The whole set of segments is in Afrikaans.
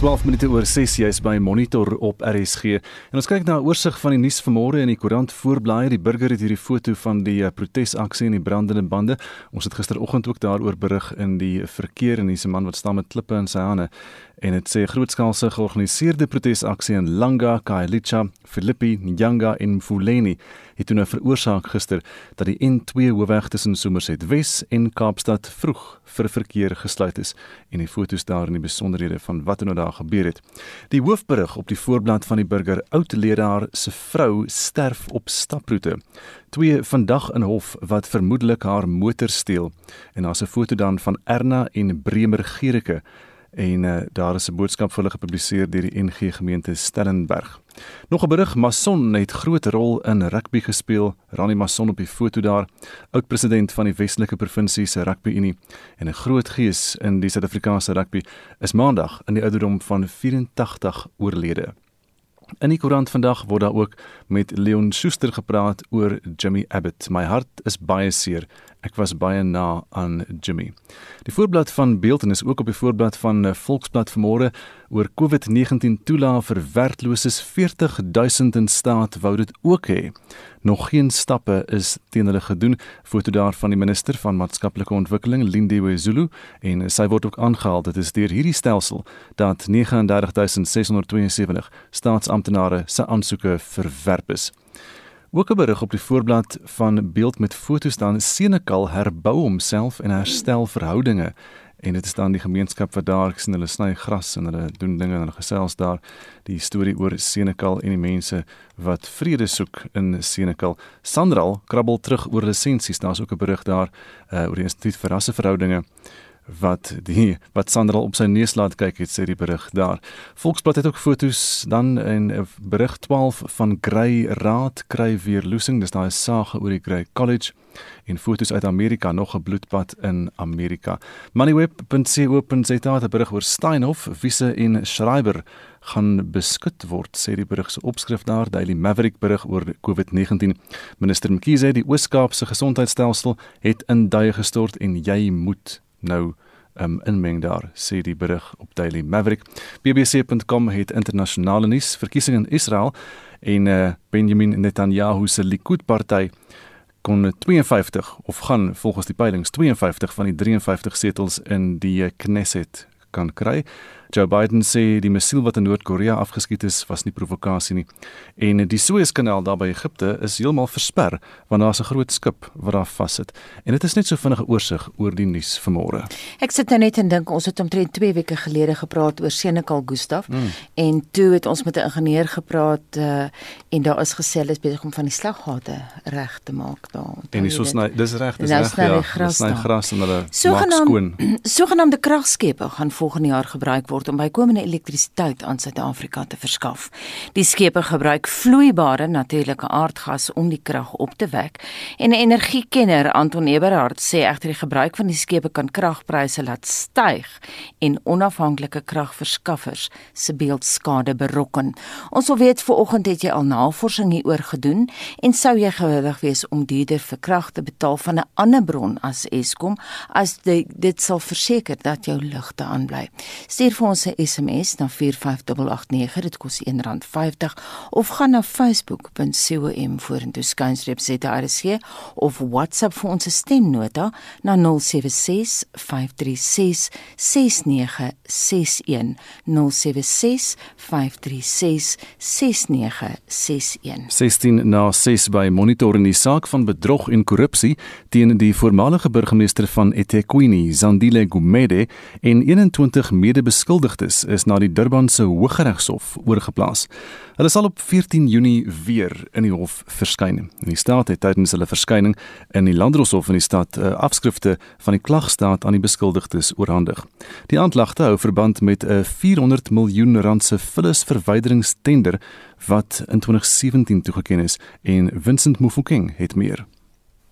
12 minute oor 6 jy's by Monitor op RSG. En ons kyk na 'n oorsig van die nuus vanmôre in die koerant voorblaai. Die burger het hierdie foto van die eh, protesaksie en die brandende bande. Ons het gisteroggend ook daaroor berig in die verkeer en hier's 'n man wat staan met klippe in sy hande en dit sê grootskaalse georganiseerde protesaksie in Langa, Khayelitsha, Philippi, Nyanga en Mfuleni het toe nou veroorsaak gister dat die N2 hoofweg tussen Somerset Wes en Kaapstad vroeg vir verkeer gesluit is en die fotos daar in die besonderhede van wat nou daar gebeur het. Die hoofberig op die voorblad van die burger oud leraar se vrou sterf op staproete. Twee vandag in hof wat vermoedelik haar motor steel en daar's 'n foto dan van Erna en Bremer Gericke en uh, daar is 'n boodskap vir hulle gepubliseer deur die NG gemeente Stellenberg. Nog 'n berig, Mason het groot rol in rugby gespeel. Rani Mason op die foto daar, oud president van die Weselike Provinsie se Rugby Unie en 'n groot gees in die Suid-Afrikaanse rugby, is maandag in die ouderdom van 84 oorlede. In die koerant vandag word daar ook met Leon Schuster gepraat oor Jimmy Abbott. My hart is baie seer Ek was baie na aan Jimmy. Die voorblad van Beelden is ook op die voorblad van eh, Volksblad vanmôre oor COVID-19 toelae vir werklooses 40000 in staat wou dit ook hê. Nog geen stappe is teen hulle gedoen. Foto daar van die minister van maatskaplike ontwikkeling, Lindiwe Zulu, en sy word ook aangehaal dit is deur hierdie stelsel dat 39672 staatsamptenare se aansoeke verwerp is. Ook 'n berig op die voorblad van beeld met foto's dan Senekal herbou homself en herstel verhoudinge en dit is dan die gemeenskap wat daar sien hulle sny gras en hulle doen dinge en hulle gesels daar die storie oor Senekal en die mense wat vrede soek in Senekal. Sandral krabbel terug oor lisensies. Daar's ook 'n berig daar uh, oor die instituut vir rasseverhoudinge wat die wat Sandra op sy neus laat kyk het sê die berig daar. Volksblad het ook fotos dan in berig 12 van Grey Raad kry weer losing. Dis daai saak oor die Grey College en fotos uit Amerika nog 'n bloedbad in Amerika. Moneyweb.co.za het berig oor Steinhoff, Wiese en Schreiber gaan beskut word sê die berig se opskrif daar Daily Maverick berig oor COVID-19 minister Mkhize die Oos-Kaap se gesondheidstelsel het in duie gestort en jy moet nou um, inmeng daar sê die berig op Daily Maverick. BBC.com het internasionale nuus verkiesing in Israel en uh, Benjamin Netanyahu se Likud party kon 52 of gaan volgens die peilings 52 van die 53 setels in die Knesset kan kry. Joe Biden sê die missiel wat in Noord-Korea afgeskiet is was nie provokasie nie. En die Suezkanaal daar by Egipte is heeltemal versper want daar's 'n groot skip wat daar vassit. En dit is net so vinnige oorsig oor die nuus vanmôre. Ek sit nou net en dink ons het omtrent 2 weke gelede gepraat oor Senekal Gustaf mm. en toe het ons met 'n ingenieur gepraat uh, en daar is gesê hulle is besig om van die slaggate reg te maak daar. En dis so sny dis reg, dis reg ja. Dis sny gras en hulle maak skoon. Sogenaamde kragskepe gaan volgende jaar gebruik word word om bykomende elektrisiteit aan Suid-Afrika te verskaf. Die skepe gebruik vloeibare natuurlike aardgas om die krag op te wek en 'n energiekenner Anton Eberhard sê egter die gebruik van die skepe kan kragpryse laat styg en onafhanklike kragverskaffers se beeldskade berokken. Ons wil weet vanoggend het jy al navorsing hieroor gedoen en sou jy gewillig wees om duurder vir krag te betaal van 'n ander bron as Eskom as dit, dit sal verseker dat jou ligte aanbly. Stuur vir ons 'n SMS na 45889 dit kos R1.50 of gaan na facebook.com vorentoe skynstreep ZRC of WhatsApp vir ons stemnota na 076 536 6961 076 536 6961 16 na 6 by monitor in die saak van bedrog en korrupsie teen die voormalige burgemeester van eThekwini Zandile Gumede en 21 medebeskuldigdes beskuldigdes is na die Durbanse Hooggeregshof oorgeplaas. Hulle sal op 14 Junie weer in die hof verskyn. Die staat het tydens hulle verskyning in die Landdroshof in die stad uh, afskrifte van die klagstaat aan die beskuldigdes oorhandig. Die aanklagte hou verband met 'n 400 miljoen rand se vullisverwyderingstender wat in 2017 toegeken is en Vincent Mufokeng het meer.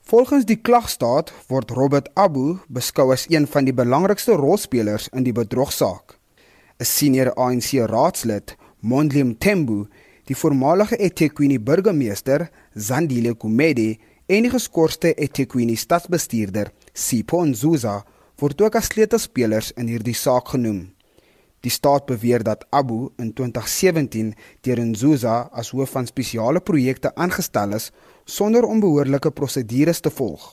Volgens die klagstaat word Robert Abu beskou as een van die belangrikste rolspelers in die bedrogsaak. 'n senior ANC raadslid, Mondli Mthembu, die voormalige eThekwini burgemeester, Zandile Kumede en die geskorste eThekwini stadsbestuurder, Sipho Nzuza, word ook as sleutelspelers in hierdie saak genoem. Die staat beweer dat Abu in 2017 deur Nzuza as hoof van spesiale projekte aangestel is sonder om behoorlike prosedures te volg.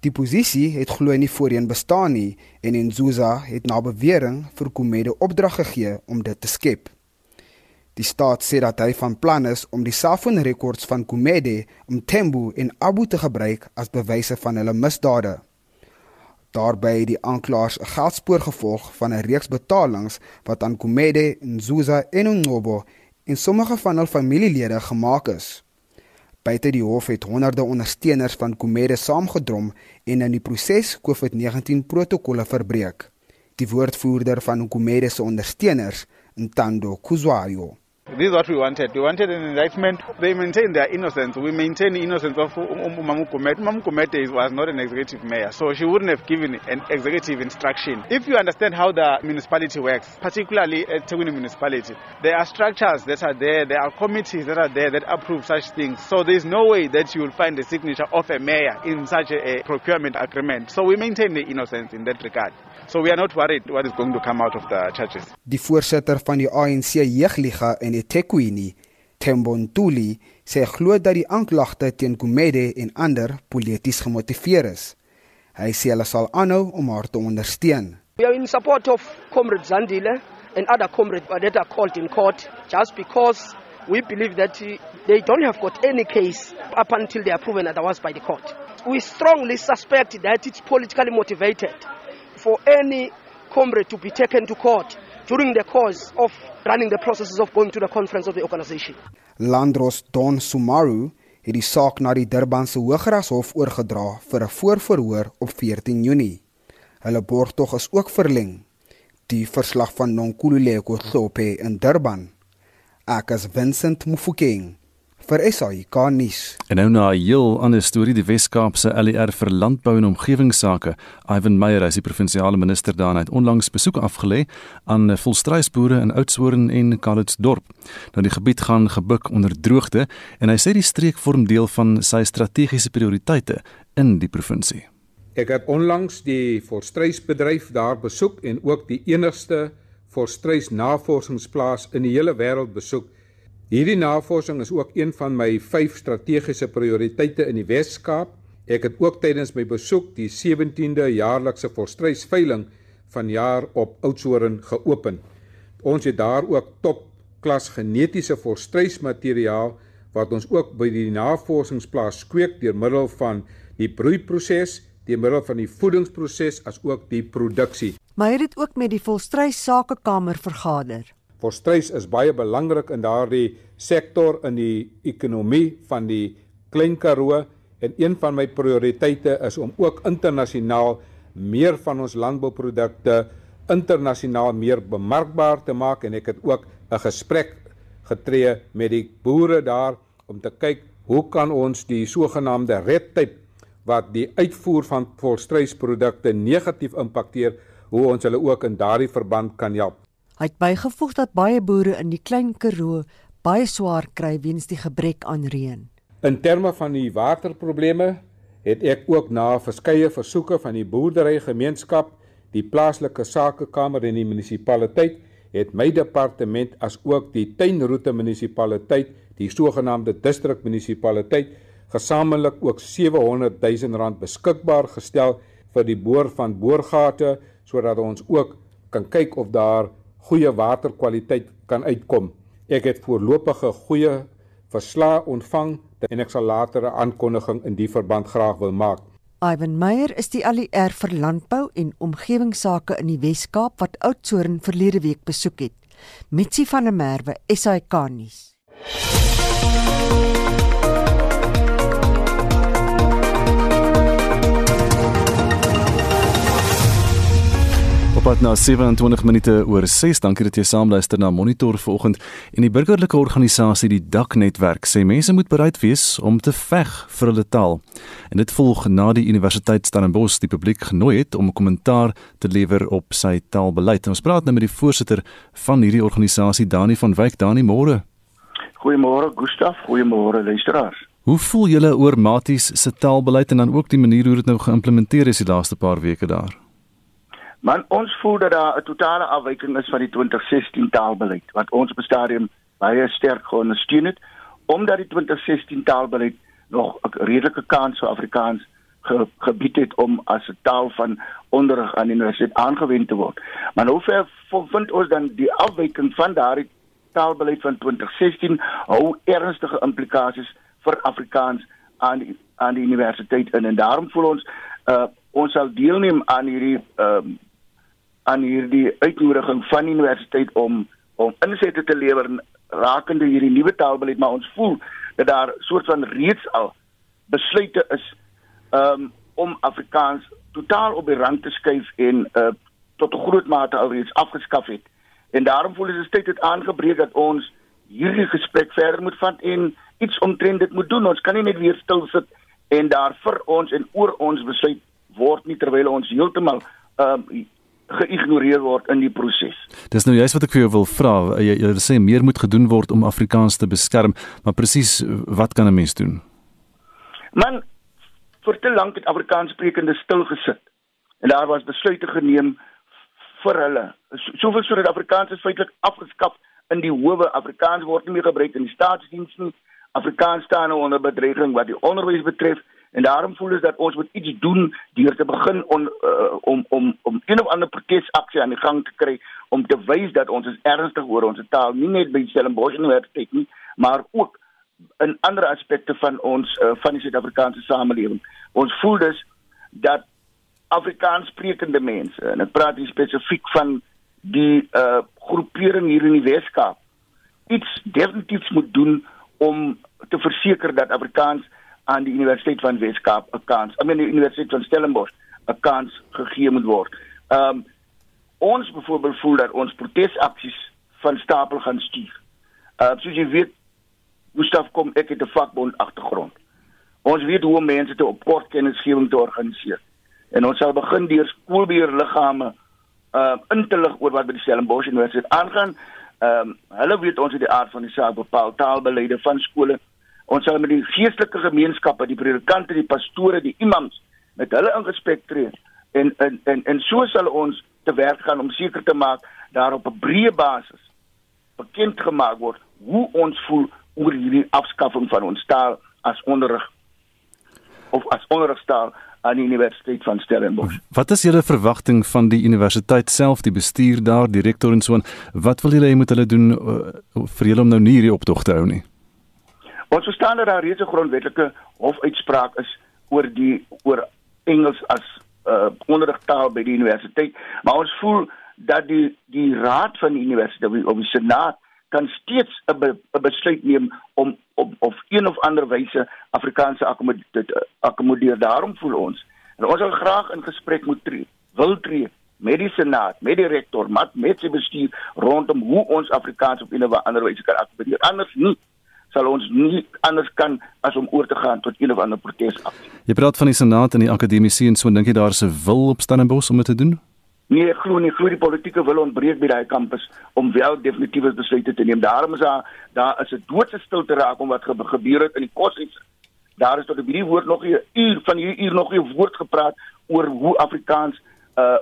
Die posisie het glo nie voorheen bestaan nie en Nzuza het na bewering vir Komede opdrag gegee om dit te skep. Die staat sê dat hy van plan is om die selfoonrekords van Komede, Mthembu en Abu te gebruik as bewyse van hulle misdade. Daarbey het die aanklaers 'n geldspoor gevolg van 'n reeks betalings wat aan Komede, Nzuza en Ngobo en sommige van hul familielede gemaak is. Buite die hof het honderde ondersteuners van Komede saamgedrom en in die proses COVID-19 protokolle verbreek. Die woordvoerder van Komede se ondersteuners, Ntando Kuzwayo, This is what we wanted. We wanted an indictment. They maintain their innocence. We maintain the innocence of Umamu Kumete. Umamu Kumete was not an executive mayor, so she wouldn't have given an executive instruction. If you understand how the municipality works, particularly at Teguni municipality, there are structures that are there, there are committees that are there that approve such things. So there's no way that you will find the signature of a mayor in such a, a procurement agreement. So we maintain the innocence in that regard. So we are not worried what is going to come out of the churches. Die voorsitter van die ANC jeugliga in eThekwini, Thembo Ntuli, sê glo dat die aanklagte teen Kumede en ander polities gemotiveer is. Hy sê hulle sal aanhou om haar te ondersteun. We are in support of Comrade Zandile and other comrades that are called in court just because we believe that they don't have got any case up until they are proven otherwise by the court. We strongly suspect that it's politically motivated for any comrade to be taken to court during the course of running the processes of going to the conference of the organization. Landros Don Sumaru het die saak na die Durbanse Hooggeregshof oorgedra vir 'n voorverhoor op 14 Junie. Hulle borgtog is ook verleng. Die verslag van Nonkululeko Thlope in Durban. Ek is Vincent Mufokeng vir SAIK nuus. En nou na 'n heel ander storie, die Wes-Kaapse LER vir landbou en omgewingsake. Ivan Meyer, hy is die provinsiale minister daar en het onlangs besoek afgelê aan volstruisboere in Oudtshoorn en Calitzdorp. Nou die gebied gaan gebuk onder droogte en hy sê die streek vorm deel van sy strategiese prioriteite in die provinsie. Ek het onlangs die volstruisbedryf daar besoek en ook die enigste volstruisnavorsingsplaas in die hele wêreld besoek Hierdie navorsing is ook een van my 5 strategiese prioriteite in die Wes-Kaap. Ek het ook tydens my besoek die 17de jaarlikse volstruisveiling van jaar op Oudtshoorn geopen. Ons het daar ook topklas genetiese volstruismateriaal wat ons ook by die navorsingsplaas kweek deur middel van die broeiproses, deur middel van die voedingsproses as ook die produksie. Maar het dit ook met die volstruissakekamer vergader. Volstruis is baie belangrik in daardie sektor in die ekonomie van die Klein Karoo en een van my prioriteite is om ook internasionaal meer van ons landbouprodukte internasionaal meer bemarkbaar te maak en ek het ook 'n gesprek getree met die boere daar om te kyk hoe kan ons die sogenaamde red tape wat die uitvoer van volstruisprodukte negatief impakteer hoe ons hulle ook in daardie verband kan help. Hy het bygevoeg dat baie boere in die Klein Karoo baie swaar kry weens die gebrek aan reën. In terme van die waterprobleme het ek ook na verskeie versoeke van die boerderygemeenskap, die plaaslike sakekamer en die munisipaliteit het my departement as ook die tuinroete munisipaliteit, die sogenaamde distrikmunisipaliteit, gesamentlik ook 700 000 rand beskikbaar gestel vir die boor van boorgate sodat ons ook kan kyk of daar goeie waterkwaliteit kan uitkom. Ek het voorlopige goeie verslae ontvang en ek sal later 'n aankondiging in die verband graag wil maak. Ivan Meyer is die ALR vir landbou en omgewingsake in die Wes-Kaap wat Oudtshoorn verlede week besoek het. Mitsi van der Merwe, SAK nuus. Pad na 27 minute oor 6. Dankie dat jy saamluister na Monitor vanoggend. En die burgerlike organisasie die Daknetwerk sê mense moet bereid wees om te veg vir hulle taal. En dit volg na die Universiteit Stellenbosch die publiek genooi het om 'n kommentaar te lewer op sy taalbeleid. Ons praat nou met die voorsitter van hierdie organisasie, Dani van Wyk. Dani, môre. Goeiemôre, Gustaf. Goeiemôre, luisteraars. Hoe voel julle oor Maties se taalbeleid en dan ook die manier hoe dit nou geïmplementeer is die laaste paar weke daar? Maar ons voel dat daar 'n totale afwyking is van die 2016 taalbeleid wat ons op 'n stadium baie sterk geondersteun het omdat die 2016 taalbeleid nog 'n redelike kans vir Afrikaans ge, gebied het om as 'n taal van onderrig aan die universiteit aangewend te word. Maar hoe ver vind ons dan die afwyking van daardie taalbeleid van 2016 hou ernstige implikasies vir Afrikaans aan die, aan die universiteit in en daarom voel ons uh, ons sal deelneem aan hierdie um, aan hierdie uitnodiging van die universiteit om om insette te lewer rakende hierdie nuwe taalbeleid maar ons voel dat daar soort van reeds al besluite is um, om Afrikaans totaal op die rand te skuif en uh, tot 'n groot mate alreeds afgeskaf het. En daarom voel dit tyd het aangebreek dat ons hierdie gesprek verder moet vat en iets omtrent dit moet doen. Ons kan nie net weer stil sit en daar vir ons en oor ons besluit word nie terwyl ons heeltemal um, geïgnoreer word in die proses. Dis nou juist wat ek vir jou wil vra. Jy, jy sê meer moet gedoen word om Afrikaans te beskerm, maar presies wat kan 'n mens doen? Man, vir te lank het Afrikaanssprekende stil gesit. En daar was besluite geneem vir hulle. Soveel sodat Afrikaans is feitelik afgeskaf in die howe. Afrikaans word nie meer gebruik in die staatsdiens nie. Afrikaans staan nou onder bedreiging wat die onderwys betref en daarom voel ons dat ons moet iets doen deur te begin on, uh, om om om een of ander protesaksie aan die gang te kry om te wys dat ons is ernstig oor ons taal nie net by Stellenbosch Universiteit nie maar ook in ander aspekte van ons uh, van die Suid-Afrikaanse samelewing. Ons voel dus dat Afrikaanssprekende mense en ek praat hier spesifiek van die uh groepering hier in die Weskaap iets definitief moet doen om te verseker dat Afrikaans aan die Universiteit van Weskaap 'n kans, I mean die Universiteit van Stellenbosch 'n kans gegee moet word. Um ons byvoorbeeld voel dat ons protesaksies van stapel gaan stuur. Uh soos jy weet Gustaf kom ek het 'n vakbond agtergrond. Ons weet hoe om mense te op kort kennisgewing te organiseer. En ons sal begin deur skoolbeheerliggame uh in te lig oor wat by die Stellenbosch Universiteit aangaan. Ehm um, hulle weet ons het die aard van die saak bepaal taalbeleide van skole. Ons sal met die geestelike gemeenskappe, die predikante, die pastore, die imams met hulle in gesprek tree en en en en so sal ons te werk gaan om seker te maak daar op 'n breë basis bekend gemaak word hoe ons voel oor hierdie afskaffing van ons taal as onderrig of as onderrigstaal aan die Universiteit van Stellenbosch. Wat is julle verwagting van die universiteit self, die bestuur daar, die rektor en so aan? Wat wil julle hê moet hulle doen uh, vir julle om nou nie hierdie optog te hou nie? Ons verstaan dat daar reeds 'n grondwetlike hofuitspraak is oor die oor Engels as uh, onderrigtaal by die universiteit, maar ons voel dat die die raad van die universiteit of die senaat kan steeds 'n be, besluit neem om op of een of ander wyse Afrikaanse akkommodeer akkommodeer. Daarom voel ons en ons wil graag in gesprek moet tree wil tree met die senaat met die rektor met met sy bestuur rondom hoe ons Afrikaans op 'n of ander wyse kan akkommodeer. Anders nie sal ons nie anders kan as om oor te gaan tot een of ander protesaksie. Jy praat van die senaat en die akademiese en so dink jy daar 'n wil op Stellenbosch om dit te doen? Nee, ek glo nie, glo die politieke wil ontbreek by daai kampus om wel definitiewe besluite te neem. Daarom is daar daar is 'n doodse stilte raak om wat ge gebeur het in die koshuis. Daar is tot op hierdie woord nog 'n uur van hierdie uur nog 'n woord gepraat oor hoe Afrikaans uh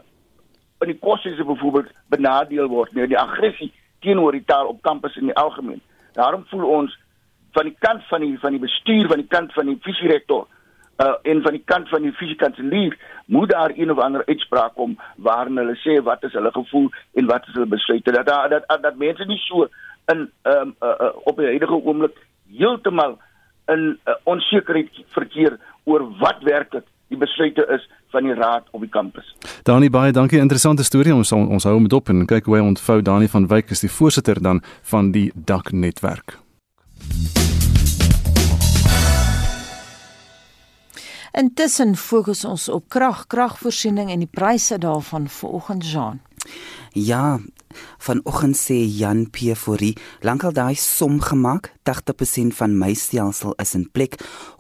in die koshuis byvoorbeeld benadeel word, nee, die aggressie teenoor die taal op kampus in die algemeen. Daarom voel ons van die kant van die van die bestuur, van die kant van die visierektor uh en van die kant van die fisiekanselier moet daar een of ander uitspraak kom waarin hulle sê wat is hulle gevoel en wat is hulle besluite dat dat dat, dat mense nie so in um uh, uh, op die huidige oomblik heeltemal in uh, onsekerheid verkeer oor wat werklik die besluite is van die raad op die kampus. Dani baie dankie interessante storie ons ons hou met op en kyk hoe hy ontvou Dani van Wyk is die voorsitter dan van die dak netwerk. Intussen fokus ons op krag, kragvoorsiening en die pryse daarvan vanoggend Jean. Ja, vanoggend sê Jan P. Fourie, lankal daai som gemaak, 80% van my stelsel is in plek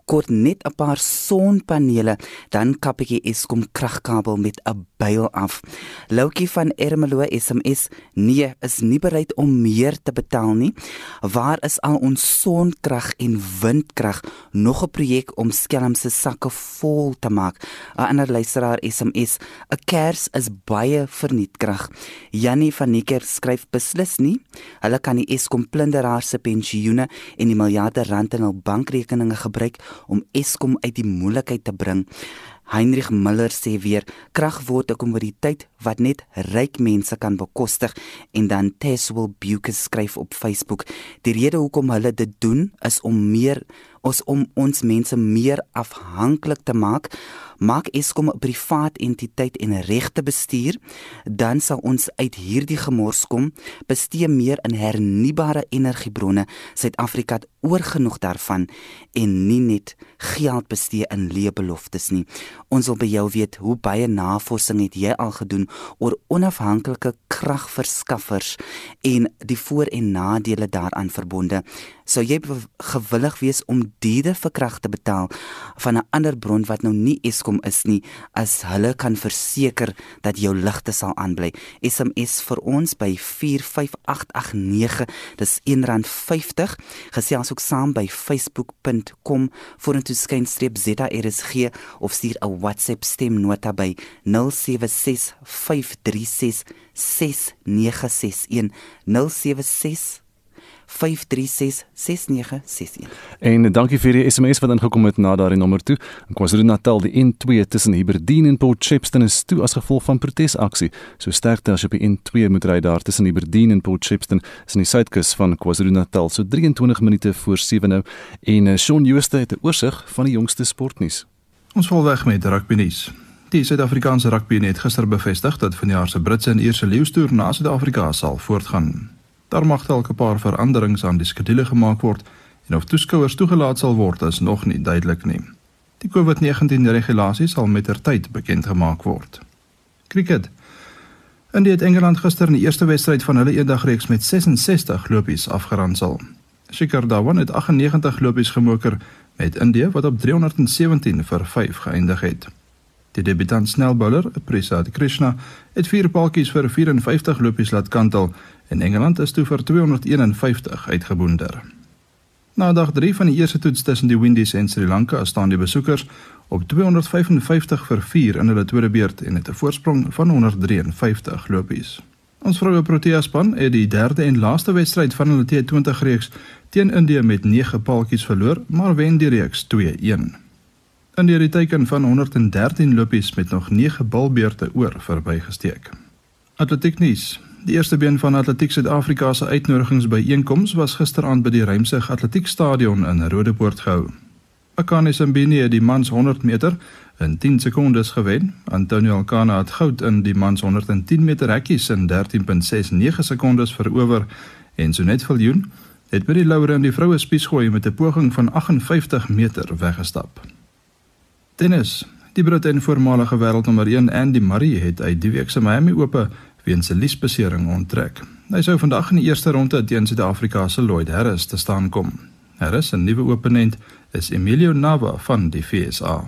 kort net 'n paar sonpanele, dan kap ek die Eskom kragkabel met 'n byl af. Loukie van Ermelo SMS: Nee, is nie bereid om meer te betaal nie. Waar is al ons sonkrag en windkrag? Nog 'n projek om Skelm se sakke vol te maak. 'n Ander luisteraar SMS: 'n Kers is baie vernietkrag. Jannie van Nieker skryf beslis nie. Hulle kan die Eskom plunderaars se pensioene en die miljarde rand in hul bankrekeninge gebruik om Eskom uit die moeilikheid te bring. Heinrich Miller sê weer krag word 'n kommoditeit wat net ryk mense kan bekostig en dan Teswell Buke skryf op Facebook die rede hoekom hulle dit doen is om meer ons om ons mense meer afhanklik te maak maak Eskom 'n privaat entiteit en regte bestuur, dan sal ons uit hierdie gemors kom, bestee meer in hernubare energiebronne. Suid-Afrika het oorgenoeg daarvan en nie net geld bestee in leë beloftes nie. Ons wil by jou weet hoe baie navorsing het jy al gedoen oor onafhanklike kragverskaffers en die voor- en nadele daaraan verbonde? Sou jy gewillig wees om duurder vir krag te betaal van 'n ander bron wat nou nie Eskom is nie as hulle kan verseker dat jou ligte sal aanbly? SMS vir ons by 45889. Dis R1.50. Gesels ook saam by facebook.com vorentoe skynstreep ZRSG of stuur 'n WhatsApp stemnota by 0765366961 076 5366961. En dankie vir die SMS wat ingekom het na daardie nommer toe. In KwaZulu-Natal die N2 tussen Aberdeen en Port Shepstone is toe as gevolg van protesaksie. So sterkte as jy op die N2 moet ry daar tussen Aberdeen en Port Shepstone is in die suidkus van KwaZulu-Natal. So 23 minute voor 7 nou en uh, Shaun Jooste het 'n oorsig van die jongste sportnuus. Ons val weg met rugby nuus. Die Suid-Afrikaanse rugby het gister bevestig dat vanjaar se Britse en Ierse leeustoer na Suid-Afrika sal voortgaan. Daar mag dalk 'n paar veranderings aan die skedule gemaak word en of toeskouers toegelaat sal word is nog nie duidelik nie. Die COVID-19 regulasies sal met ter tyd bekend gemaak word. Cricket. India het Engeland gister in die eerste wedstryd van hulle eendagreeks met 66 lopies afgeronsel. Shikhar Dhawan het 98 lopies gemoker met India wat op 317 vir 5 geëindig het. Die debutant snelbouler, Prasad Krishna, het vier paltjies vir 54 lopies laat kantel en Engeland is toe vir 251 uitgeboonder. Na dag 3 van die eerste toets tussen die Windies en Sri Lanka staan die besoekers op 255 vir 4 in hulle tweede beurt en het 'n voorsprong van 153 lopies. Ons vroue Protea span het die derde en laaste wedstryd van hulle T20 reeks teen Indië met 9 paaltjies verloor, maar wen die reeks 2-1. Indië het die teiken van 113 lopies met nog 9 balbeurte oor verbygesteek. Atletiek nuus. Die eerste been van Atletiek Suid-Afrika se uitnodigingsbyeenkoms was gisteraand by die Rymsig Atletiekstadion in Rodepoort gehou. Akane Simbini het die mans 100 meter in 10 sekondes gewen. Antonio Alcana het goud in die mans 110 meter hekkies in 13.69 sekondes verower en Sonet Viljoen het by die laure in die vroue spiesgooi met 'n poging van 58 meter weggestap. Tennis. Die Brit en voormalige wêreldnommer 1 Andy Murray het uit die week se Miami Ope weens 'n liesbesering onttrek. Hy sou vandag in die eerste ronde teen Suid-Afrika se Lloyd Harris te staan kom. Harris, 'n nuwe opponent, is Emilio Nava van die FSA.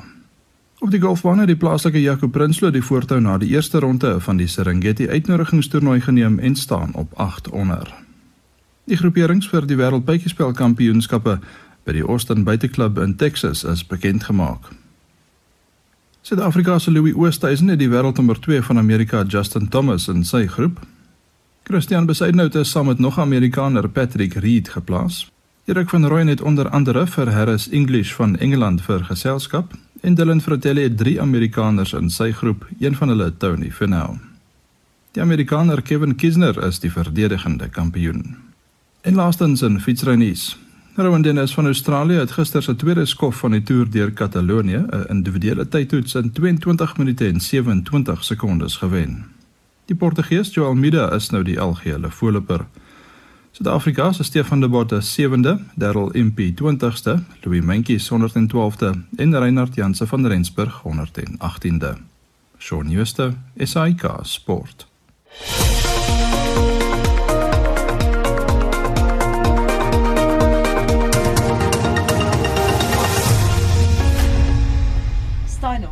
Op die golfbaan het die plaaslike Jaco Prinsloo die voortou na die eerste ronde van die Serengeti uitnodigingstoernooi geneem en staan op 8 onder. Die groeperings vir die Wêreldbytjiespelkampioenskappe by die Austin Buiteklub in Texas is bekend gemaak. Suid-Afrika se Louis Oosthuizen het die wêreldnommer 2 van Amerika Justin Thomas in sy groep. Christian Besaidnout is saam met nog 'n Amerikaner Patrick Reed geplaas. Erik van Rooyen het onder andere vir Harris English van Engeland vir geselskap en Dylan Fratelli het drie Amerikaners in sy groep, een van hulle Tony Finau. Die Amerikaner Kevin Kisner is die verdedigende kampioen. En laastens in fietsrynuus. Rowan Dennis van Australië het gister se tweede skof van die toer deur Katalonië, 'n individuele tydtoets in 22 minute en 27 sekondes gewen. Die Portugees João Almeida is nou die algehele voorloper. Suid-Afrika se Stefan de Botte 7de, Darryl MP 20ste, Louis Mentjes 112de en Reinhard Janse van Rensburg 118de. Shaun Schuster, SAK Sport.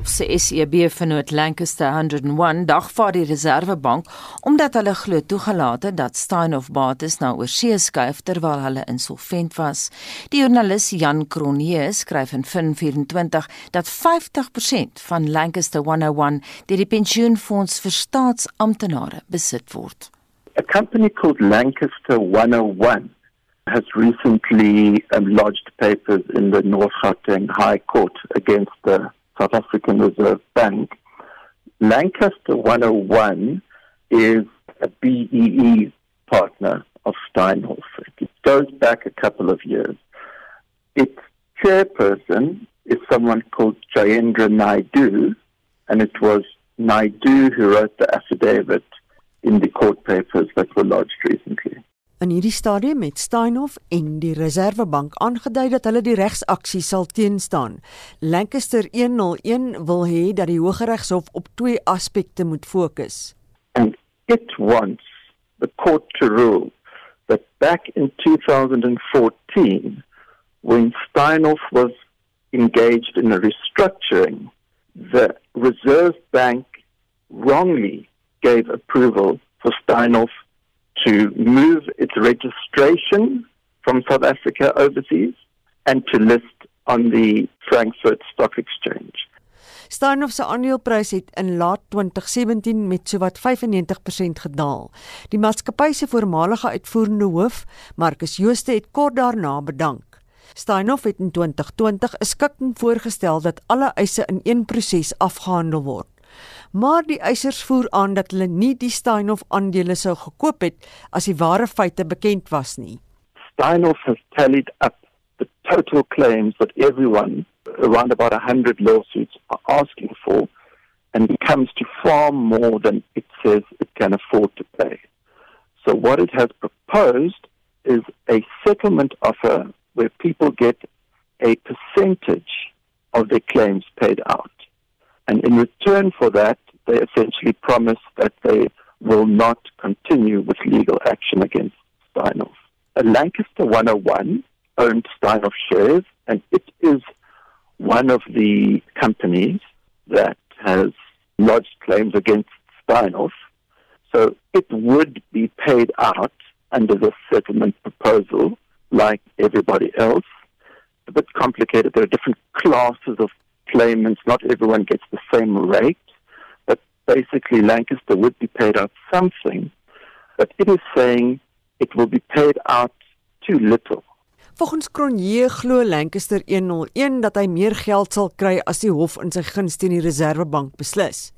Se SEB-vennoot Lancaster 101 dagvaar die Reserwebank omdat hulle glo toegelaat het dat Steinhoff bates na oorsee skuif terwyl hulle insolvent was. Die joernalis Jan Cronje skryf in Fin24 dat 50% van Lancaster 101 deur die pensioenfonds vir staatsamptenare besit word. A company called Lancaster 101 has recently um, lodged papers in the North Gauteng High Court against the South African Reserve Bank. Lancaster 101 is a BEE partner of Steinhoff. It goes back a couple of years. Its chairperson is someone called Jayendra Naidu, and it was Naidu who wrote the affidavit in the court papers that were lodged recently. In hierdie stadium het Steinhoff en die Reserwebank aangedui dat hulle die regsaksie sal teenstaan. Lancaster 101 wil hê dat die Hooggeregshof op twee aspekte moet fokus. And it wants the court to rule that back in 2014 when Steinhoff was engaged in a restructuring the Reserve Bank wrongly gave approval for Steinhoff to move its registration from South Africa overseas and to list on the Frankfurt Stock Exchange. Steinhoff se aandeleprys het in laat 2017 met sowat 95% gedaal. Die maatskappy se voormalige uitvoerende hoof, Marcus Jooste, het kort daarna bedank. Steinhoff het in 2020 'n skikking voorgestel dat alle eise in een proses afgehandel word maar die eisers voer aan dat hulle nie die Steinhoff aandele sou gekoop het as die ware feite bekend was nie. Steinhoff has tallied up the total claims that everyone around about 100 lawsuits are asking for and it comes to far more than it says it can afford to pay. So what it has proposed is a settlement offer where people get a percentage of their claims paid out. And in return for that, they essentially promise that they will not continue with legal action against Steinhoff. A Lancaster 101 owned Steinhoff shares, and it is one of the companies that has lodged claims against Steinhoff. So it would be paid out under the settlement proposal like everybody else. A bit complicated. There are different classes of claimants, not everyone gets the same rate, but basically Lancaster would be paid out something, but it is saying it will be paid out too little. Volgens Cronje glo Lancaster 101 dat hy meer geld sal kry as die hof in sy guns teen die Reserwebank beslis.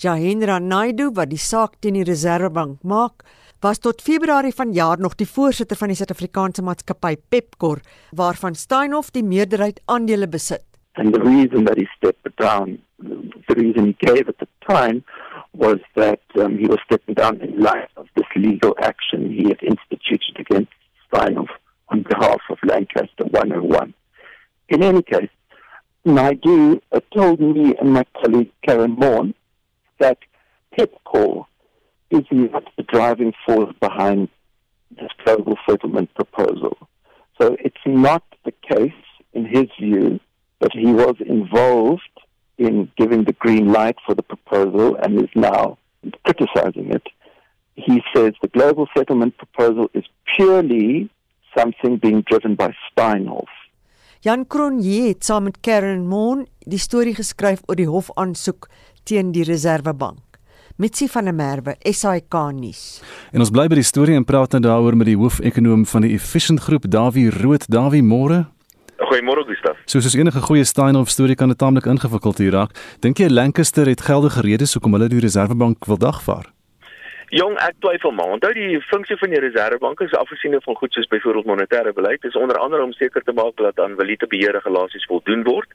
Jahendra Naidu wat die saak teen die Reserwebank maak, was tot Februarie vanjaar nog die voorsitter van die Suid-Afrikaanse maatskappy Pepkor waarvan Steinhoff die meerderheid aandele besit. And the reason that he stepped down, the reason he gave at the time, was that um, he was stepping down in light of this legal action he had instituted against Steinhoff on behalf of Lancaster 101. In any case, Naidu uh, told me and my colleague Karen Morn that PEPCOR is not the driving force behind this global settlement proposal. So it's not the case, in his view, but he was involved in giving the green light for the proposal and is now criticizing it. He says the global settlement proposal is purely something being driven by Steinhoff. Jan Cronje het saam met Karen Moon die storie geskryf oor die hofaansoek teen die Reserwebank. Mitsi van der Merwe, SAK nuus. En ons bly by die storie en praat nou daaroor met die hoofekonoom van die Efficient Groep, Dawie Rood. Dawie, môre. Goeiemôre Gustaf. Soos is enige goeie Steinhoff storie kan dit taamlik ingewikkeld hier raak. Dink jy Lancaster het geldige redes hoekom hulle die Reservebank wil dagvaar? Jong, ek twyfel maar. Onthou die funksie van die Reservebank is afgesien van goed soos byvoorbeeld monetêre beleid, is onder andere om seker te maak dat aan valutabeheer regulasies voldoen word.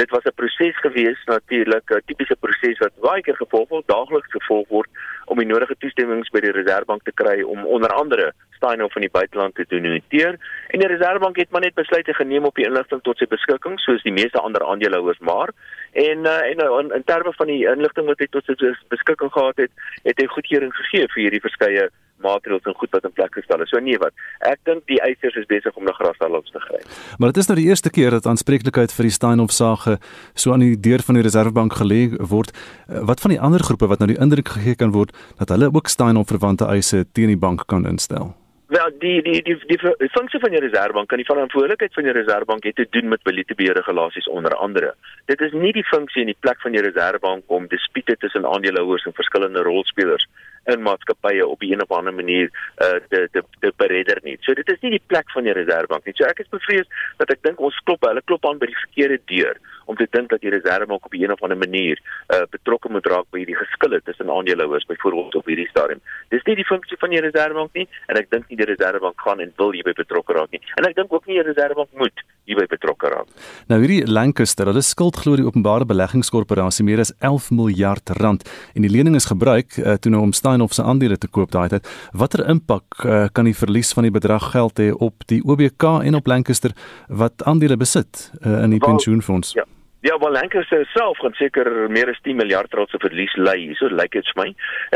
Dit was 'n proses gewees natuurlik, 'n tipiese proses wat baie keer gevolg word, daagliks gevolg word om die nodige toestemmings by die Reservebank te kry om onder andere Steinhoff van die buiteland te doneer. En die Reservebank het maar net besluite geneem op die inligting tot sy beskikking, soos die meeste ander aandeelhouers maar. En uh, en uh, in, in terme van die inligting wat hy tot sy beskikking gehad het, het hy goedkeuring gegee vir hierdie verskeie maatreëls en goed wat in plek gestel is. So nee wat. Ek dink die eisers is besig om na grashalms te gryp. Maar dit is nou die eerste keer dat aanspreeklikheid vir die Steinhoff sake so aan die deur van die Reservebank gelê word. Eh, wat van die ander groepe wat nou die indruk gegee kan word dat hulle ook Steinhoff verwante eise teen die bank kan instel? Wel die die die die, die funksie van die reservebank kan die verantwoordelikheid van die reservebank het te doen met valutebeheerregulasies onder andere. Dit is nie die funksie en die plek van die reservebank om dispute tussen aandeelhouers en verskillende rolspelers in maatskappye op 'n of ander manier uh te te te beredder nie. So dit is nie die plek van die reservebank nie. So ek is bevrees dat ek dink ons klop hulle klop aan by die verkeerde deur om te dink dat die reservebank op 'n of ander manier uh betrokke moet raak by hierdie geskille tussen aandeelhouers byvoorbeeld op hierdie stadium. Dis nie die funksie van die reservebank nie en ek dink nie die reservebank gaan en wil hierby betrokke raak nie. En ek dink ook nie die reservebank moet hierby betrokke raak. Nou hierdie Lancaster, hulle skuld glo die openbare beleggingskorporasie meer as 11 miljard rand en die lening is gebruik uh, toe nou om Steinhoff se aandele te koop daai tyd. Watter impak uh, kan die verlies van die bedrag geld hê op die OBK en op Lancaster wat aandele besit uh, in die pensioenfonds? Ja. Ja, wel Lancaster self gaan seker meer as 10 miljard rand se verlies ly. So lyk dit vir my.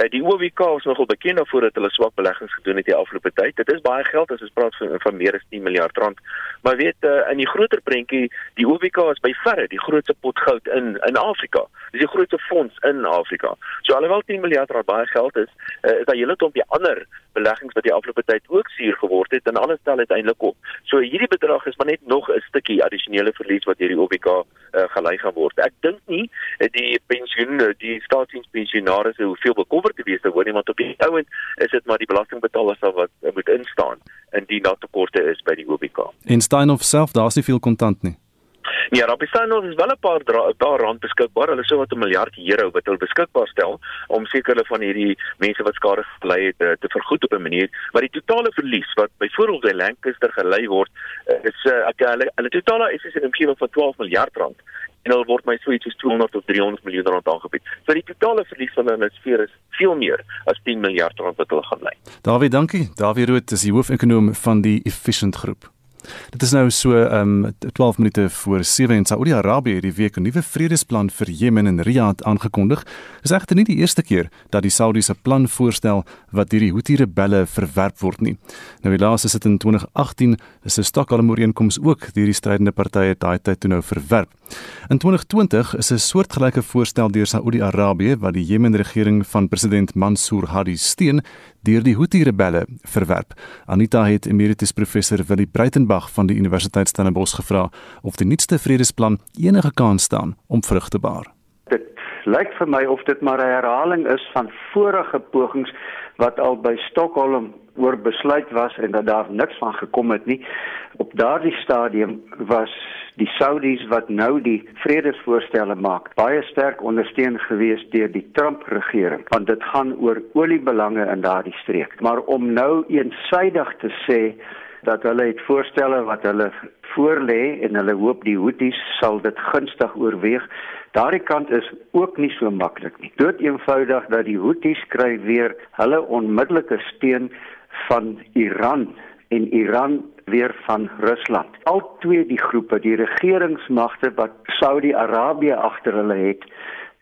Uh, die OWK is nogal bekend daarvoor dat hulle swak beleggings gedoen het die afgelope tyd. Dit is baie geld as ons praat van van meer as 10 miljard rand. Maar weet uh, in die groter prentjie, die OWK is by verre die grootste pot goud in in Afrika. Dis die grootste fonds in Afrika. So alhoewel 10 miljard rand baie geld is, uh, is daar hele klompie ander beleggings wat die afgelope tyd ook suur geword het en alles tel uiteindelik op. So hierdie bedrag is maar net nog 'n stukkie addisionele verlies wat hierdie OWK uh, gelei gaan word. Ek dink nie die pensioen die staatsdienspensionaars hoeveel bekommerd te wees te hoor nie want op die ouend is dit maar die belastingbetalers wat moet instaan indien daar tekorte is by die OWK. En Steinhoff self, daar's nie veel kontant nie. Ja, daar bestaan nog wel 'n paar daar rand beskikbaar. Hulle sou wat 'n miljard euro wat hulle beskikbaar stel om sekere van hierdie mense wat skade gely het te, eh, te vergoed op 'n manier. Maar die totale verlies wat byvoorbeeld by Lancaster gelei word, eh, is uh, hulle hulle totale is is 'n omgewing van 12 miljard rand en hulle word my so iets soos 200 tot 300 miljoen rand aangebied. So die totale verlies van hulle sfeer is veel meer as 10 miljard rand wat hulle gaan lei. Dawie, dankie. Dawie Rood is die hoof-ekonoom van die Efficient Groep. Dit is nou so um 12 minute voor 7 en Saudi-Arabië het die week 'n nuwe vredesplan vir Jemen en Riyadh aangekondig. Dit is egter nie die eerste keer dat die Saudiese plan voorstel wat deur die Houthi-rebelle verwerp word nie. Nou die laaste sit in 2018 is 'n Stockholm-ooreenkoms ook deur die strydende partye daai tyd toe nou verwerp. In 2020 is 'n soortgelyke voorstel deur Saudi-Arabië wat die Jemen-regering van president Mansour Hadi steun deur die Houthi-rebelle verwerp. Anita het emeritus professor Willie Breitenberg van die Universiteit Stellenbosch gevra of die nuutste vredesplan enige kans staan om vrug te baar. Dit lyk vir my of dit maar 'n herhaling is van vorige pogings wat al by Stockholm oor besluit was en dat daar niks van gekom het nie. Op daardie stadium was die Saudis wat nou die vredesvoorstelle maak, baie sterk ondersteun gewees deur die Trump regering, want dit gaan oor oliebelange in daardie streek. Maar om nou eensaidig te sê dat hulle het voorstelle wat hulle voorlê en hulle hoop die Houthis sal dit gunstig oorweeg, Daardie kant is ook nie so maklik nie. Dood eenvoudig dat die Houthis kry weer hulle onmiddellike steun van Iran en Iran weer van Rusland. Al twee die groepe, die regeringsmagte wat Saudi-Arabië agter hulle het,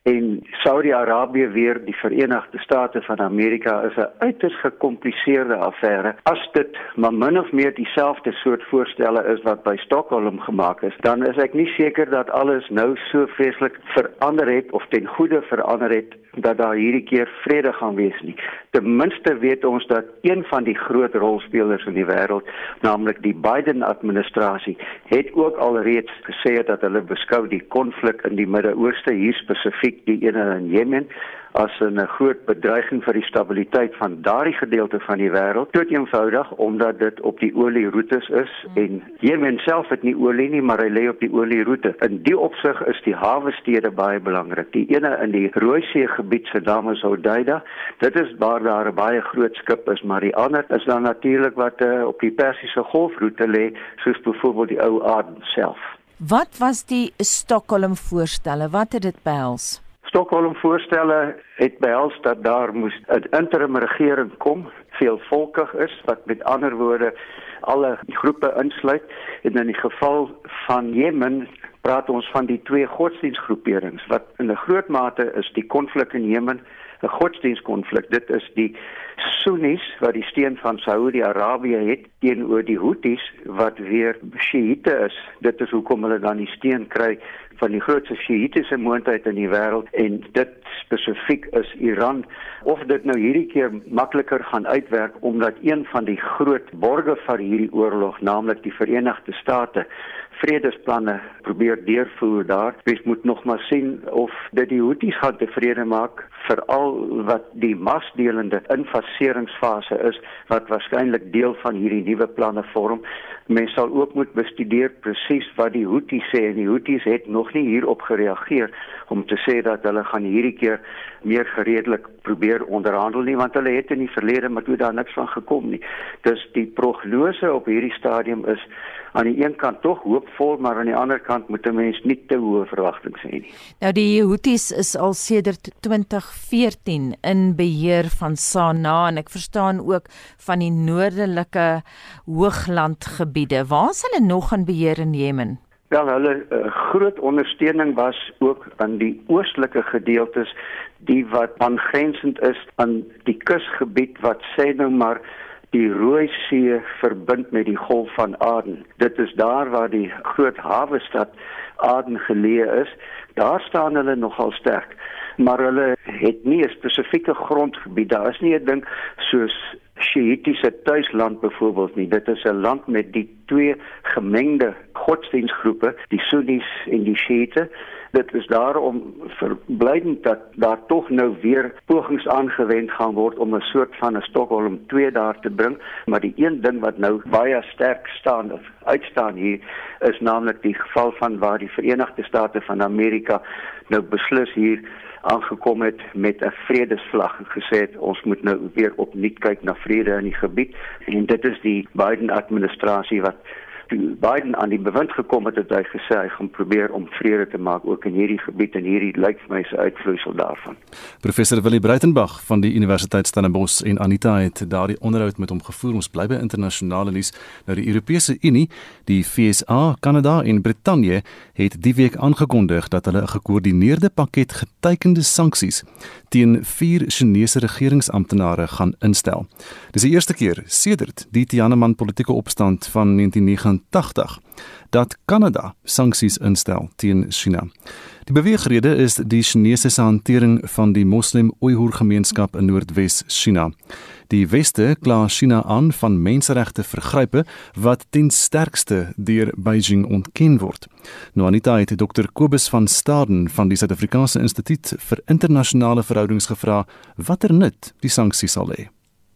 en Saudi-Arabië weer die Verenigde State van Amerika is 'n uiters gekompliseerde affære. As dit maar min of meer dieselfde soort voorstelle is wat by Stockholm gemaak is, dan is ek nie seker dat alles nou so vreeslik verander het of ten goeie verander het dat daar hierdie keer vrede gaan wees nie. Ten minste weet ons dat een van die groot rolspelers in die wêreld, naamlik die Biden administrasie, het ook alreeds gesê dat hulle beskou die konflik in die Midde-Ooste hier spesifiek die ene in Jemen as 'n groot bedreiging vir die stabiliteit van daardie gedeelte van die wêreld. Tot eenvoudig omdat dit op die olieroetes is hmm. en Jemen self het nie olie nie, maar hy lê op die olieroete. In die opsig is die hawe stede baie belangrik. Die ene in die Rooisee gebied se naam is Hodeida. Dit is waar daar 'n baie groot skip is, maar die ander is dan natuurlik wat uh, op die Persiese Golfroete lê, soos byvoorbeeld die ou Aden self. Wat was die Stockholm voorstelle? Wat het dit behels? Stockholm voorstelle het behels dat daar moes 'n interim regering kom, veelvolkig is wat met ander woorde alle groepe insluit. En in die geval van Jemen praat ons van die twee godsdienstgroeperings wat in 'n groot mate is die konflik in Jemen 'n godsdienstkonflik. Dit is die Sunnis wat die steun van Saudi-Arabië het teenoor die Houthis wat weer Shiite is. Dit is hoekom hulle dan die steun kry van die grootste Shiitiese moondheid in die wêreld en dit spesifiek is Iran of dit nou hierdie keer makliker gaan uitwerk omdat een van die groot borgers vir hierdie oorlog, naamlik die Verenigde State, vredesplanne probeer deurvoer daar. Mens moet nog maar sien of dit die Houthis gaan tevrede maak veral wat die masdelende infaseringsfase is wat waarskynlik deel van hierdie nuwe planne vorm. Mens sal ook moet bestudeer presies wat die Houthis sê en die Houthis het nog nie hierop gereageer om te sê dat hulle gaan hierdie keer meer gereedelik probeer onderhandel nie want hulle het in die verlede maar toe daar niks van gekom nie. Dus die prognose op hierdie stadium is aan die een kant tog hoopvol, maar aan die ander kant moet 'n mens nie te hoë verwagtinge hê nie. Nou die Houthis is al sedert 2014 in beheer van Sanaa en ek verstaan ook van die noordelike hooglandgebiede. Waar is hulle nog in beheer in Jemen? Wel, hulle uh, groot ondersteuning was ook aan die oostelike gedeeltes die wat aangrensend is aan die kusgebied wat sê nou maar die Rooi See verbind met die Golf van Aden. Dit is daar waar die groot hawe stad Aden geleë is. Daar staan hulle nogal sterk, maar hulle het nie 'n spesifieke grondgebied. Daar is nie 'n ding soos Shiitiese tuisland byvoorbeeld nie. Dit is 'n land met die twee gemengde godsdienstgroepe, die Sunnis en die Shiite dit is daarom verblydend dat daar tog nou weer pogings aangewend gaan word om 'n soort van 'n Stockholm 2 daar te bring, maar die een ding wat nou baie sterk staan of uitstaan hier is naamlik die geval van waar die Verenigde State van Amerika nou beslis hier aangekom het met 'n vredesvlag en gesê het ons moet nou weer opnuut kyk na vrede in die gebied. En dit is die Biden administrasie wat toe Biden aan die bewind gekom het, het hy gesê hy gaan probeer om vrede te maak ook in hierdie gebied en hierdie lyk vir my se uitvloeisel daarvan. Professor Willie Breitenberg van die Universiteit Stellenbosch en Anita het daardie onderhoud met hom gevoer. Ons bly by internasionale nuus. Nou die Europese Unie, die FSA, Kanada en Brittanje het die week aangekondig dat hulle 'n gekoördineerde pakket getekende sanksies teen vier Chinese regeringsamptenare gaan instel. Dis die eerste keer sedert die Tiananmen politieke opstand van 1989 dat Kanada sanksies instel teen China. Die beweegrede is die Chinese se hantering van die Moslem-Oeigoer gemeenskap in Noordwes China. Die Weste kla China aan van menseregte vergrype wat ten sterkste deur Beijing ontken word. Nou Anita het Dr Kobus van Staden van die Suid-Afrikaanse Instituut vir Internasionale Verhoudings gevra watter nut die sanksies sal hê.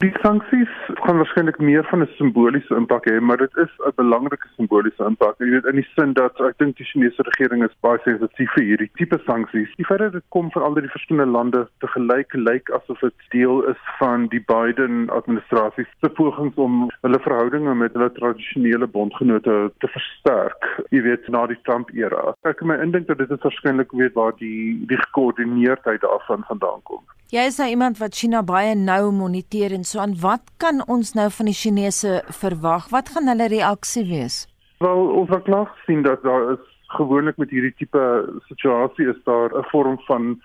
Die sanksies gaan waarskynlik meer van 'n simboliese impak hê, maar dit is 'n belangrike simboliese impak. Jy weet in die sin dat ek dink die Chinese regering is baie sensitief vir hierdie tipe sanksies. Die feit dat dit kom van al die verskillende lande te gelyk lyk asof dit deel is van die Biden administrasie se pogings om hulle verhoudinge met hulle tradisionele bondgenote te versterk. Jy weet na die Trump era. Ek kan my indink dat dit is waarskynlik weet waar die die gekoördineerdheid daarvan vandaan kom. Jy is nou iemand wat China baie nou moniteer en so aan. Wat kan ons nou van die Chinese verwag? Wat gaan hulle reaksie wees? Wel, ons het klaar gesien dat daar is gewoonlik met hierdie tipe situasie is daar 'n vorm van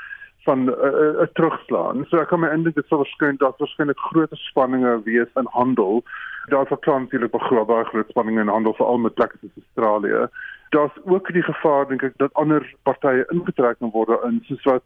van 'n uh, uh, terugslaan. So ek kan my indink dit sal waarskynlik daar waarskynlik groot spanninge wees in handel. Daar ook natuurlik baie groot spanninge in handel veral met plekke soos Australië. Daar's ook die gevaar dink ek dat ander partye ingetrek kan word in soos wat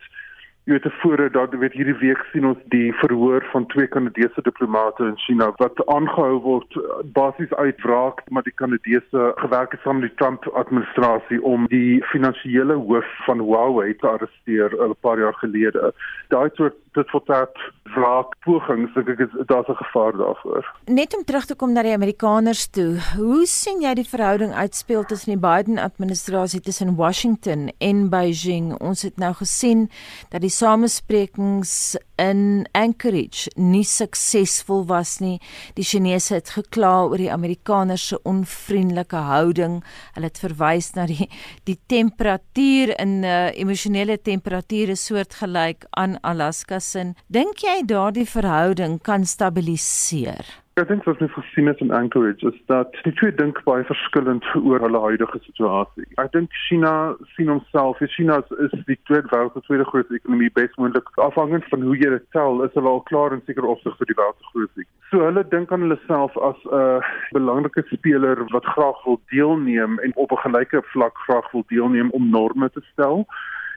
Jy weet tevore dat weet hierdie week sien ons die verhoor van twee Kanadese diplomate in China wat aangehou word basies uit wraak maar die Kanadese gewerk het saam met die Trump administrasie om die finansiële hoof van Huawei te arresteer 'n paar jaar gelede. Daai soort dit voortat wraak pogings dink ek is daar's 'n gevaar daarvoor. Net om terug te kom na die Amerikaners toe. Hoe sien jy die verhouding uitspeel tussen die Biden administrasie tussen Washington en Beijing? Ons het nou gesien dat die samesprekings in Anchorage nie suksesvol was nie. Die Chinese het gekla oor die Amerikaners se onvriendelike houding. Hulle het verwys na die die temperatuur in 'n uh, emosionele temperatuur soortgelyk aan Alaska se. Dink jy daardie verhouding kan stabiliseer? Ek dink wat ons gesien het in Anchorage is dat die twee dink baie verskillend oor hulle huidige situasie. Ek dink China sien homself, China is die tweede wêreld se tweede grootste ekonomie, besmoontlik afhangend van hoe jy dit tel, is hulle al klaar in sekere opsig vir die wêreld se grootste. So hulle dink aan hulle self as 'n uh, belangrike speler wat graag wil deelneem en op 'n gelyke vlak graag wil deelneem om norme te stel.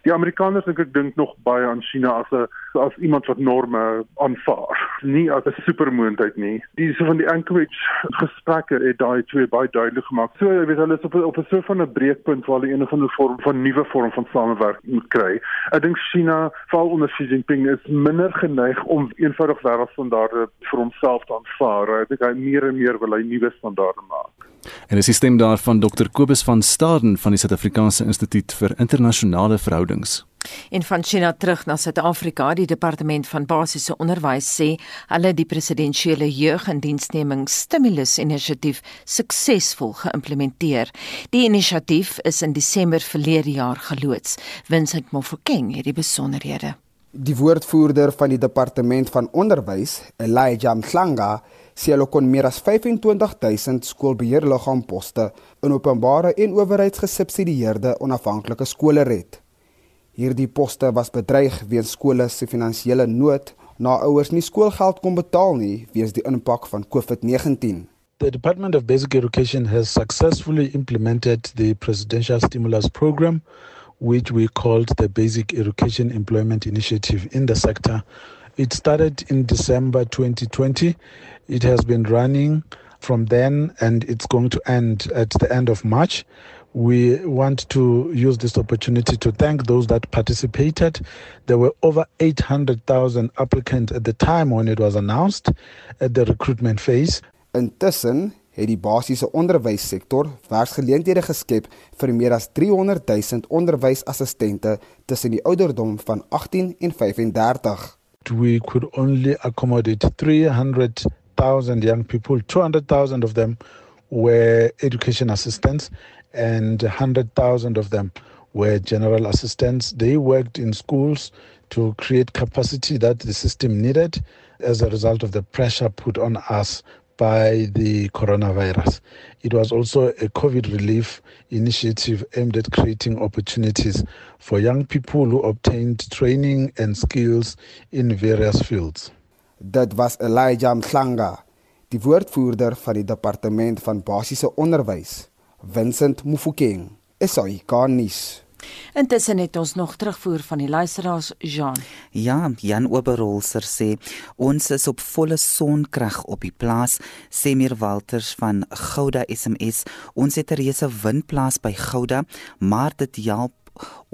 Die Amerikaners dink ek dink nog baie aan China as 'n as iemand wat norme aanvaar, nie as 'n supermoondheid nie. Die so van die Anchorage gesprekke het daai twee baie duidelik gemaak. So jy weet hulle is op op 'n soort van 'n breekpunt waar hulle een of ander vorm van nuwe vorm van samewerking moet kry. Ek dink China, veral onder Xi Jinping, is minder geneig om eenvoudig wêreldstandaarde vir homself te aanvaar. Ek dink hy meer en meer wil hy nuwe standaarde maak. En die sisteem daarvan Dr Kobus van Staden van die Suid-Afrikaanse Instituut vir Internasionale Verhoudings. En van China terug na Suid-Afrika, die Departement van Basiese Onderwys sê hulle die presidensiële jeugindiensneming stimulus inisiatief suksesvol geïmplementeer. Die inisiatief is in Desember verlede jaar geloods. Vincent Mofokeng het die besonderhede. Die woordvoerder van die Departement van Onderwys, Elijah Mhlanga, sê hulle kon meer as 25000 skoolbeheerliggaamposte in openbare en owerheidsgesubsidieerde onafhanklike skole red. Hierdie poste was bedreig weens skole se finansiële nood na ouers nie skoolgeld kon betaal nie weens die impak van COVID-19. The Department of Basic Education has successfully implemented the presidential stimulus program which we called the Basic Education Employment Initiative in the sector It started in December 2020. It has been running from then and it's going to end at the end of March. We want to use this opportunity to thank those that participated. There were over 800,000 applicants at the time when it was announced at the recruitment phase. Intussen het die basiese onderwyssektor werksgeleenthede geskep vir meer as 300 000 onderwysassistente tussen die ouderdom van 18 en 35 we could only accommodate 300,000 young people. 200,000 of them were education assistants, and 100,000 of them were general assistants. They worked in schools to create capacity that the system needed as a result of the pressure put on us by the coronavirus. It was also a COVID relief initiative aimed at creating opportunities for young people who obtained training and skills in various fields. Dit was Elijah Mhlanga, die woordvoerder van die departement van basiese onderwys, Vincent Mufokeng. Esai Garnis. Intussen het ons nog terugvoer van die luisteraars Jean. Ja, Jan Oberholzer sê ons is op volle sonkrag op die plaas. Sê meer Walters van Gouda SMS. Ons het 'n reuse windplaas by Gouda, maar dit help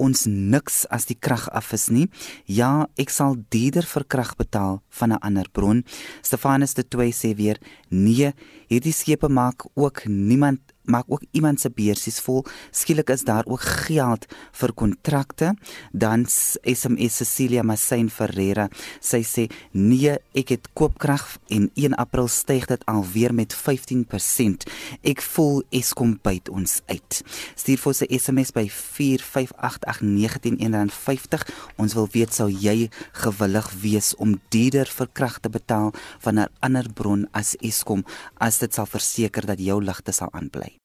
ons niks as die krag af is nie. Ja, ek sal duurder vir krag betaal van 'n ander bron. Stefanus de Toey sê weer: "Nee, hierdie skepe maak ook niemand maak ook iemand se beursies vol. Skielik is daar ook geld vir kontrakte. Dan SMS Cecilia Massain Ferreira. Sy sê: "Nee, ek het koopkrag en 1 April styg dit alweer met 15%. Ek voel Eskom byt ons uit." Stuur vir sy SMS by 458891950. Ons wil weet sou jy gewillig wees om duurder vir krag te betaal van 'n ander bron as Eskom as dit sal verseker dat jou ligte sal aanbly.